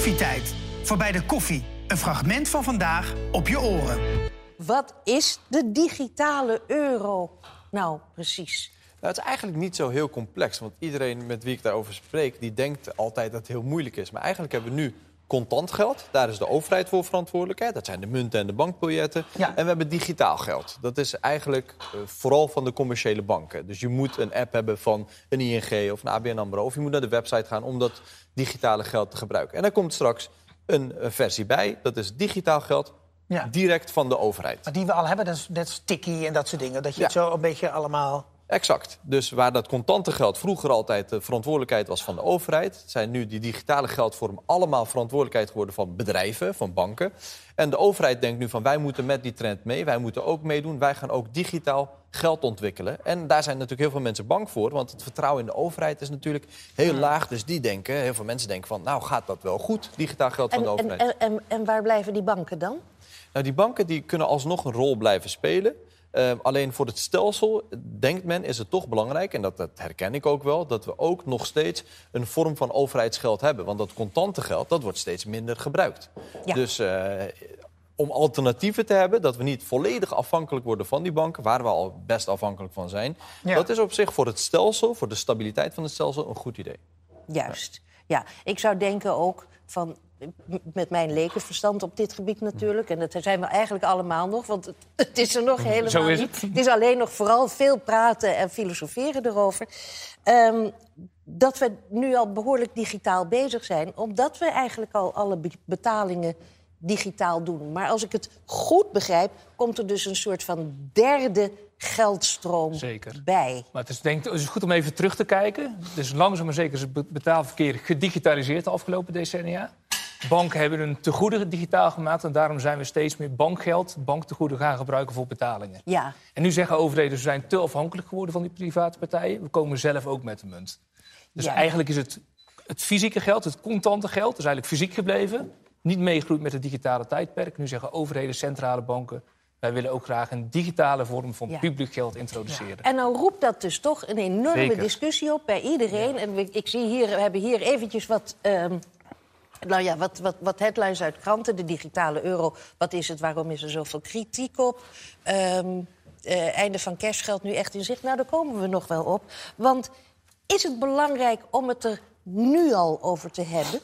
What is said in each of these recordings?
Koffietijd. Voorbij de koffie. Een fragment van vandaag op je oren. Wat is de digitale euro nou precies? Nou, het is eigenlijk niet zo heel complex. Want iedereen met wie ik daarover spreek, die denkt altijd dat het heel moeilijk is. Maar eigenlijk hebben we nu contant geld. Daar is de overheid voor verantwoordelijk. Dat zijn de munten en de bankbiljetten. Ja. En we hebben digitaal geld. Dat is eigenlijk eh, vooral van de commerciële banken. Dus je moet een app hebben van een ING of een ABN AMRO. Of je moet naar de website gaan om dat digitale geld te gebruiken. En daar komt straks een eh, versie bij. Dat is digitaal geld Ja. direct van de overheid. Maar die we al hebben, dat is net Tikkie en dat soort dingen. Dat je Ja. het zo een beetje allemaal... Exact. Dus waar dat contante geld vroeger altijd de verantwoordelijkheid was van de overheid, zijn nu die digitale geldvormen allemaal verantwoordelijkheid geworden van bedrijven, van banken. En de overheid denkt nu van wij moeten met die trend mee, wij moeten ook meedoen, wij gaan ook digitaal geld ontwikkelen. En daar zijn natuurlijk heel veel mensen bang voor, want het vertrouwen in de overheid is natuurlijk heel laag. Dus die denken, heel veel mensen denken van nou gaat dat wel goed, digitaal geld van En, de en, overheid. en, en, en waar blijven die banken dan? Nou, die banken die kunnen alsnog een rol blijven spelen. Eh, alleen voor het stelsel, denkt men, is het toch belangrijk... en dat, dat herken ik ook wel, dat we ook nog steeds een vorm van overheidsgeld hebben. Want dat contante geld, dat wordt steeds minder gebruikt. Ja. Dus eh, om alternatieven te hebben, dat we niet volledig afhankelijk worden van die banken... waar we al best afhankelijk van zijn... Ja. dat is op zich voor het stelsel, voor de stabiliteit van het stelsel, een goed idee. Juist. Ja, ik zou denken ook van. Met mijn lekenverstand op dit gebied natuurlijk. En dat zijn we eigenlijk allemaal nog, want het, het is er nog helemaal Zo is niet. het. Het is alleen nog vooral veel praten en filosoferen erover. Ehm, dat we nu al behoorlijk digitaal bezig zijn, omdat we eigenlijk al alle be- betalingen digitaal doen. Maar als ik het goed begrijp, komt er dus een soort van derde geldstroom Zeker. bij. Maar het is, denk, het is goed om even terug te kijken. Dus langzaam maar zeker is het be- betaalverkeer gedigitaliseerd de afgelopen decennia. Banken hebben een tegoeden digitaal gemaakt... en daarom zijn we steeds meer bankgeld, banktegoeden gaan gebruiken voor betalingen. Ja, En nu zeggen overheden, we zijn te afhankelijk geworden van die private partijen. We komen zelf ook met de munt. Dus Ja. eigenlijk is het, het fysieke geld, het contante geld... is eigenlijk fysiek gebleven. Niet meegegroeid met het digitale tijdperk. Nu zeggen overheden, centrale banken... wij willen ook graag een digitale vorm van Ja. publiek geld introduceren. En nou roept dat dus toch een enorme Zeker. discussie op bij iedereen. En we- ik zie hier, we hebben hier eventjes wat, ehm, nou ja, wat, wat, wat headlines uit kranten. De digitale euro, wat is het, waarom is er zoveel kritiek op? Ehm, eh, einde van cashgeld nu echt in zicht. Nou, daar komen we nog wel op. Want is het belangrijk om het er nu al over te hebben?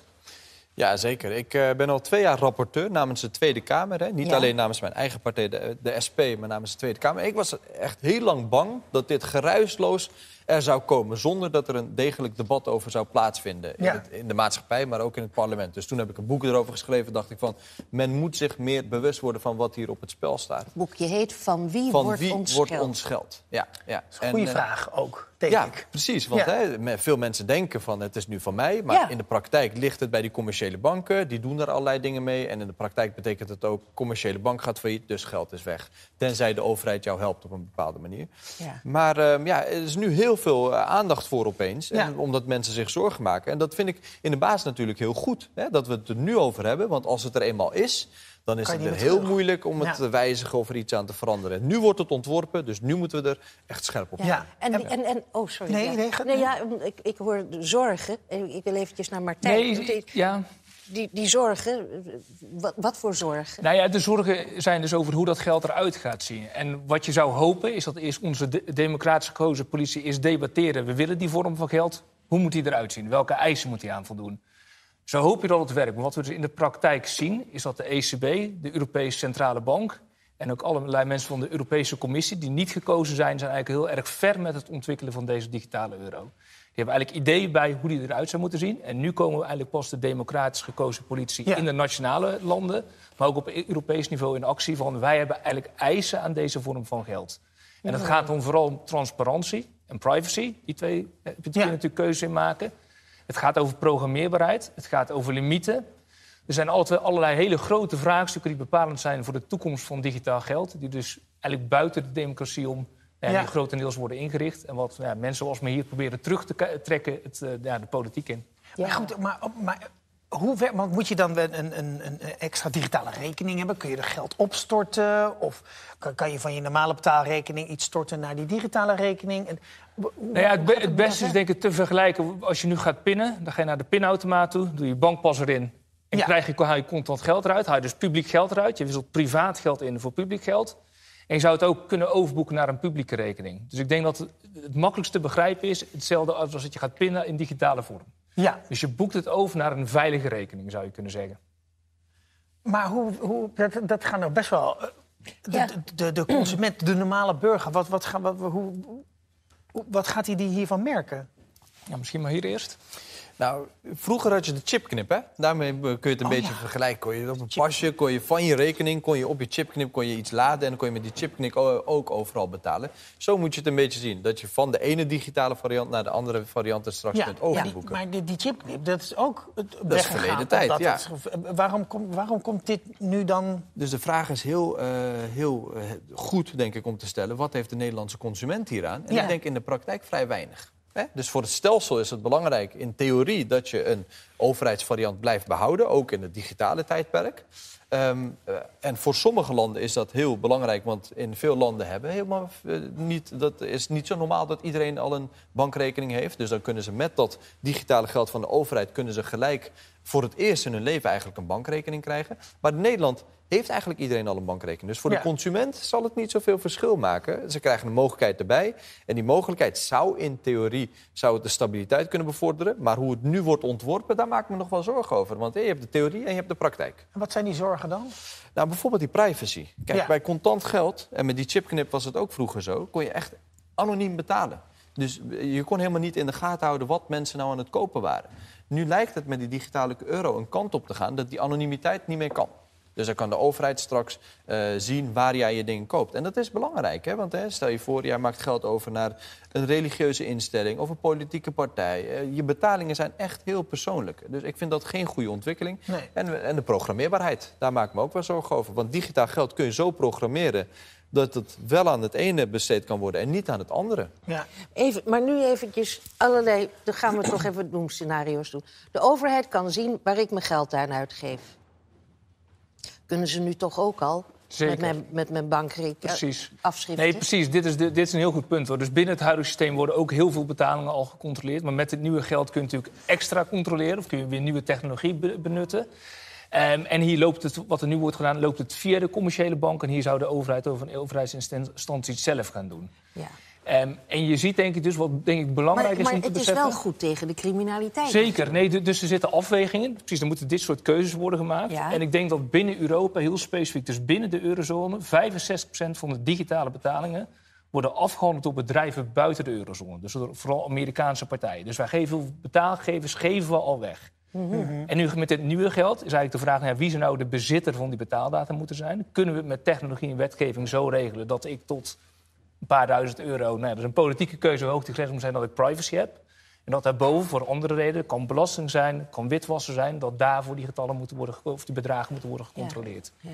Ja, zeker. Ik eh, ben al twee jaar rapporteur namens de Tweede Kamer. Hè. Niet Ja. alleen namens mijn eigen partij, de, de SP, maar namens de Tweede Kamer. Ik was echt heel lang bang dat dit geruisloos er zou komen... zonder dat er een degelijk debat over zou plaatsvinden. Ja. In, het- in de maatschappij, maar ook in het parlement. Dus toen heb ik een boek erover geschreven. dacht ik van, men moet zich meer bewust worden van wat hier op het spel staat. Het boekje heet Van wie Van wordt wie ons wordt geld? ons geld? Ja, ja. Goeie eh, vraag ook, denk ja, ik. precies. Want Ja. hè, me- veel mensen denken van het is nu van mij. Maar Ja. in de praktijk ligt het bij die commerciële banken. Die doen er allerlei dingen mee. En in de praktijk betekent het ook... commerciële bank gaat failliet, dus geld is weg. Tenzij de overheid jou helpt op een bepaalde manier. Ja. Maar ehm, ja, er is nu heel veel eh, aandacht voor opeens. En omdat mensen zich zorgen maken. En dat vind ik in de basis natuurlijk heel goed. Hè, dat we het er nu over hebben. Want als het er eenmaal is... Dan is het heel terug. moeilijk om het Ja. te wijzigen of er iets aan te veranderen. Nu wordt het ontworpen, dus nu moeten we er echt scherp op Ja. En, en, en, oh, sorry. Nee, ja. nee, nee, ja, ik, ik hoor de zorgen. En Ik wil eventjes naar Martijn. Nee, Die- ja. Die, die zorgen, wat, wat voor zorgen? Nou ja, de zorgen zijn dus over hoe dat geld eruit gaat zien. En wat je zou hopen is dat eerst onze de- democratisch gekozen politie is debatteren. We willen die vorm van geld. Hoe moet die eruit zien? Welke eisen moet die aan voldoen? Zo hoop je dat het werkt. Maar wat we dus in de praktijk zien, is dat de ECB, de Europese Centrale Bank... en ook allerlei mensen van de Europese Commissie die niet gekozen zijn... zijn eigenlijk heel erg ver met het ontwikkelen van deze digitale euro. Die hebben eigenlijk ideeën bij hoe die eruit zou moeten zien. En nu komen we eigenlijk pas de democratisch gekozen politie Ja. in de nationale landen... maar ook op Europees niveau in actie van... wij hebben eigenlijk eisen aan deze vorm van geld. En dat gaat dan vooral om transparantie en privacy. Die twee eh, heb je Ja. natuurlijk keuze in maken. Het gaat over programmeerbaarheid, het gaat over limieten. Er zijn altijd allerlei hele grote vraagstukken die bepalend zijn voor de toekomst van digitaal geld. Die dus eigenlijk buiten de democratie om eh, Ja. die grotendeels worden ingericht. En wat ja, mensen zoals me hier proberen terug te trekken het, eh, ja, de politiek in. Maar goed, maar, maar hoe ver, want moet je dan een, een, een extra digitale rekening hebben? Kun je er geld opstorten? Of kan, kan je van je normale betaalrekening iets storten naar die digitale rekening? En, hoe- Nou ja, het, be- beste is denk ik te vergelijken. Als je nu gaat pinnen, dan ga je naar de pinautomaat toe, doe je bankpas erin. En Ja. krijg je, haal je contant geld eruit, haal je dus publiek geld eruit. Je wisselt privaat geld in voor publiek geld. En je zou het ook kunnen overboeken naar een publieke rekening. Dus ik denk dat het, het makkelijkste begrijpen is hetzelfde als als dat je gaat pinnen in digitale vorm. Ja, Dus je boekt het over naar een veilige rekening, zou je kunnen zeggen. maar hoe, hoe, dat, dat gaat nou best wel... eh, De, Ja. de, de consument, de normale burger, wat, wat, gaan- wat, hoe, hoe- wat gaat hij die hiervan merken? Ja, misschien maar hier eerst. Nou, vroeger had je de chipknip, hè? Daarmee kun je het een Oh, beetje ja. vergelijken. Kon je op een pasje, kon je van je rekening, kon je op je chipknip kon je iets laden... en dan kon je met die chipknip ook overal betalen. Zo moet je het een beetje zien. Dat je van de ene digitale variant naar de andere variant er straks kunt overboeken. maar die, die chipknip, dat is ook het is weggegaan, verleden tijd, ja. waarom, komt, waarom komt dit nu dan... Dus de vraag is heel, eh, heel eh, goed, denk ik, om te stellen... wat heeft de Nederlandse consument hieraan? En Ja. ik denk in de praktijk vrij weinig. Dus voor het stelsel is het belangrijk in theorie... dat je een overheidsvariant blijft behouden, ook in het digitale tijdperk. Ehm, eh, en voor sommige landen is dat heel belangrijk, want in veel landen hebben helemaal eh, niet... dat is niet zo normaal dat iedereen al een bankrekening heeft. Dus dan kunnen ze met dat digitale geld van de overheid... kunnen ze gelijk voor het eerst in hun leven eigenlijk een bankrekening krijgen. Maar in Nederland heeft eigenlijk iedereen al een bankrekening. Dus voor Ja. de consument zal het niet zoveel verschil maken. Ze krijgen een mogelijkheid erbij. En die mogelijkheid zou in theorie zou het de stabiliteit kunnen bevorderen. Maar hoe het nu wordt ontworpen, daar maak ik me nog wel zorgen over. Want je hebt de theorie en je hebt de praktijk. Wat zijn die zorgen dan? Nou, bijvoorbeeld die privacy. Kijk, Ja. bij contant geld, en met die chipknip was het ook vroeger zo... kon je echt anoniem betalen. Dus je kon helemaal niet in de gaten houden wat mensen nou aan het kopen waren. Nu lijkt het met die digitale euro een kant op te gaan... dat die anonimiteit niet meer kan. Dus dan kan de overheid straks eh, zien waar jij je dingen koopt. En dat is belangrijk, hè? want hè, stel je voor... jij maakt geld over naar een religieuze instelling of een politieke partij. Eh, je betalingen zijn echt heel persoonlijk. Dus ik vind dat geen goede ontwikkeling. Nee. En, en de programmeerbaarheid, daar maak ik me ook wel zorgen over. Want digitaal geld kun je zo programmeren... dat het wel aan het ene besteed kan worden en niet aan het andere. Ja. Even, maar nu eventjes allerlei... Dan gaan we toch even doemscenario's doen. De overheid kan zien waar ik mijn geld aan uitgeef. Kunnen ze nu toch ook al? Zeker. Met mijn, met mijn bankrekening. Precies. Afschriften. Nee, precies. Dit is, de- dit is een heel goed punt. Hoor. Dus binnen het huidige systeem worden ook heel veel betalingen al gecontroleerd. Maar met het nieuwe geld kun je natuurlijk extra controleren... of kun je weer nieuwe technologie be- benutten. Ehm, en hier loopt het, wat er nu wordt gedaan, loopt het via de commerciële bank... en hier zou de overheid over een overheidsinstantie het zelf gaan doen. Ja. Ehm, en je ziet denk ik dus wat denk ik belangrijk Maar, is maar om te het is beseffen... wel goed tegen de criminaliteit. Zeker, nee, du- dus er zitten afwegingen. Precies, er moeten dit soort keuzes worden gemaakt. Ja. En ik denk dat binnen Europa, heel specifiek, dus binnen de eurozone... 65% van de digitale betalingen worden afgehandeld door bedrijven buiten de eurozone. Dus door vooral Amerikaanse partijen. Dus wij geven betaalgevers geven we al weg. En nu met dit nieuwe geld is eigenlijk de vraag... nou ja, wie zou nou de bezitter van die betaaldata moeten zijn? Kunnen we het met technologie en wetgeving zo regelen... dat ik tot een paar duizend euro... Nou ja, dat is een politieke keuze hoe hoog die grens moet zijn... dat ik privacy heb. En dat daarboven voor andere redenen kan belasting zijn, kan witwassen zijn, dat daarvoor die getallen moeten worden, of die bedragen moeten worden gecontroleerd. Ja.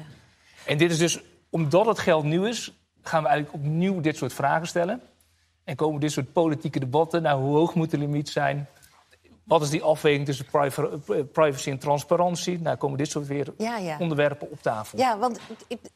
En dit is dus, omdat het geld nieuw is, gaan we eigenlijk opnieuw dit soort vragen stellen. En komen dit soort politieke debatten. Nou, hoe hoog moet de limiet zijn? Wat is die afweging tussen eh, privacy en transparantie? Nou, komen dit soort weer Ja, ja. onderwerpen op tafel. Ja, want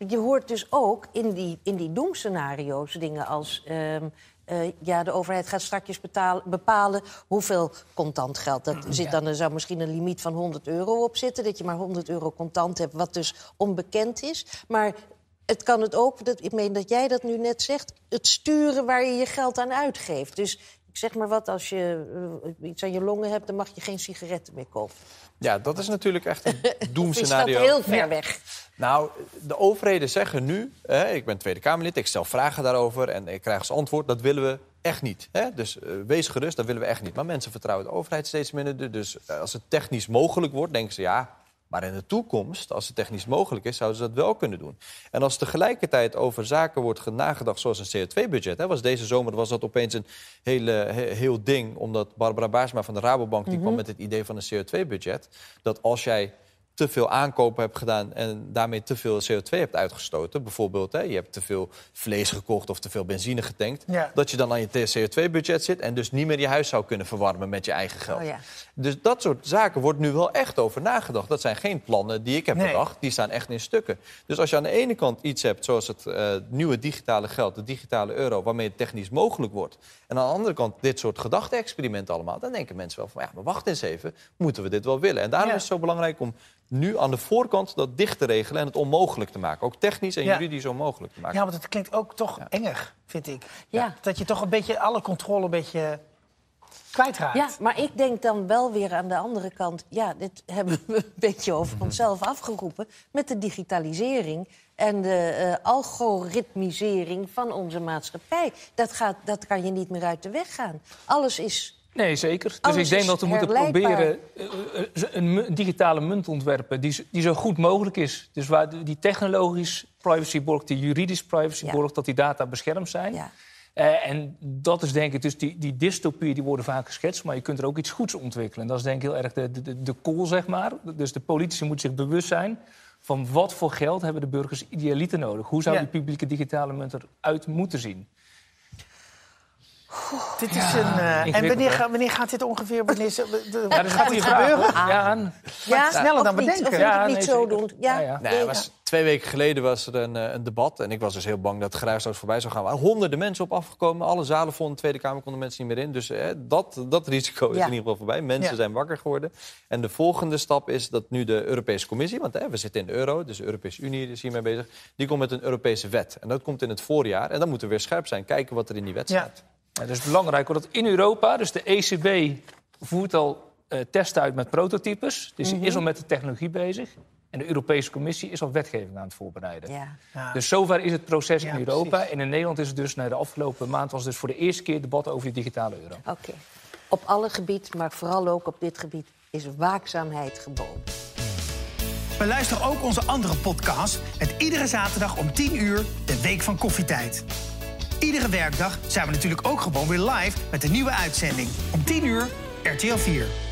je hoort dus ook in die, in die doemscenario's dingen als... ehm, eh, ja, de overheid gaat straks betalen, bepalen hoeveel contant geld. Dat zit dan, er zou misschien een limiet van 100 euro op zitten... dat je maar 100 euro contant hebt, wat dus onbekend is. Maar het kan het ook, dat, ik meen dat jij dat nu net zegt... het sturen waar je je geld aan uitgeeft. Dus ik zeg maar wat, als je eh, iets aan je longen hebt... dan mag je geen sigaretten meer kopen. Ja, dat is natuurlijk echt een Of is dat doemscenario. heel ver weg? Nou, de overheden zeggen nu, hè, ik ben Tweede Kamerlid, ik stel vragen daarover en ik krijg als antwoord, dat willen we echt niet. Hè? Dus eh, wees gerust, dat willen we echt niet. Maar mensen vertrouwen de overheid steeds minder. Dus eh, als het technisch mogelijk wordt, denken ze ja, maar in de toekomst, als het technisch mogelijk is, zouden ze dat wel kunnen doen. En als tegelijkertijd over zaken wordt nagedacht zoals een CO2-budget, was deze zomer was dat opeens een hele, he- heel ding, omdat Barbara Baarsma van de Rabobank die kwam met het idee van een CO2-budget, dat als jij te veel aankopen hebt gedaan en daarmee te veel CO2 hebt uitgestoten. Bijvoorbeeld, hè, je hebt te veel vlees gekocht of te veel benzine getankt. Ja. Dat je dan aan je CO2-budget zit en dus niet meer je huis zou kunnen verwarmen met je eigen geld. Oh ja. Dus dat soort zaken wordt nu wel echt over nagedacht. Dat zijn geen plannen die ik heb Nee. bedacht, die staan echt in stukken. Dus als je aan de ene kant iets hebt zoals het eh, nieuwe digitale geld, de digitale euro, waarmee het technisch mogelijk wordt. En aan de andere kant dit soort gedachte-experimenten allemaal. Dan denken mensen wel van, ja, maar wacht eens even, moeten we dit wel willen? En daarom Ja. is het zo belangrijk om nu aan de voorkant dat dicht te regelen en het onmogelijk te maken. Ook technisch en Ja. juridisch onmogelijk te maken. Ja, want het klinkt ook toch enger, vind ik. Ja. Dat je toch een beetje alle controle een beetje kwijtraakt. Ja, maar ik denk dan wel weer aan de andere kant... ja, dit hebben we een beetje over onszelf afgeroepen... met de digitalisering en de eh, algoritmisering van onze maatschappij. Dat, gaat, dat kan je niet meer uit de weg gaan. Alles is... Nee, zeker. Dus Alles ik denk dat we moeten proberen eh, eh, een mu- digitale munt te ontwerpen die, zo- die zo goed mogelijk is. Dus waar die- technologisch privacy borgt, die juridisch privacy Ja. borgt, dat die data beschermd zijn. Ja. Eh, en dat is denk ik, dus die, die dystopieën die worden vaak geschetst, maar je kunt er ook iets goeds ontwikkelen. En dat is denk ik heel erg de, de, de call, zeg maar. Dus de politici moeten zich bewust zijn van wat voor geld hebben de burgers idealiter nodig. Hoe zou Ja. die publieke digitale munt eruit moeten zien? Dit is een. eh, en wanneer, ga- wanneer gaat dit ongeveer? Wanneer, ze- de- Ja, dat is gaat dit vraag. gebeuren? Ja, sneller dan we niet, denken. Of Ja, moet het nee, niet zo zeker. doen? Ja, Ja, ja. Nee, het was, twee weken geleden was er een, eh, een debat. En ik was dus heel bang dat het geruisloos voorbij zou gaan. Er waren honderden mensen op afgekomen. Alle zalen vol in de Tweede Kamer konden mensen niet meer in. Dus eh, dat, dat risico is Ja. in ieder geval voorbij. Mensen Ja. zijn wakker geworden. En de volgende stap is dat nu de Europese Commissie... want hè, we zitten in de euro, dus de Europese Unie is hiermee bezig... die komt met een Europese wet. En dat komt in het voorjaar. En dan moeten we weer scherp zijn. Kijken wat er in die wet Ja. staat. Ja, dat is belangrijk, want in Europa, dus de ECB voert al eh, testen uit met prototypes. Dus die is al met de technologie bezig. En de Europese Commissie is al wetgeving aan het voorbereiden. Ja. Ja. Dus zover is het proces Ja, in Europa. precies. En in Nederland is het dus, nou, de afgelopen maand was dus voor de eerste keer debat over die digitale euro. Oké. Op alle gebieden, maar vooral ook op dit gebied, is waakzaamheid geboden. Beluister ook onze andere podcast met iedere zaterdag om 10 uur de Week van Koffietijd. Iedere werkdag zijn we natuurlijk ook gewoon weer live met een nieuwe uitzending. Om 10 uur RTL 4.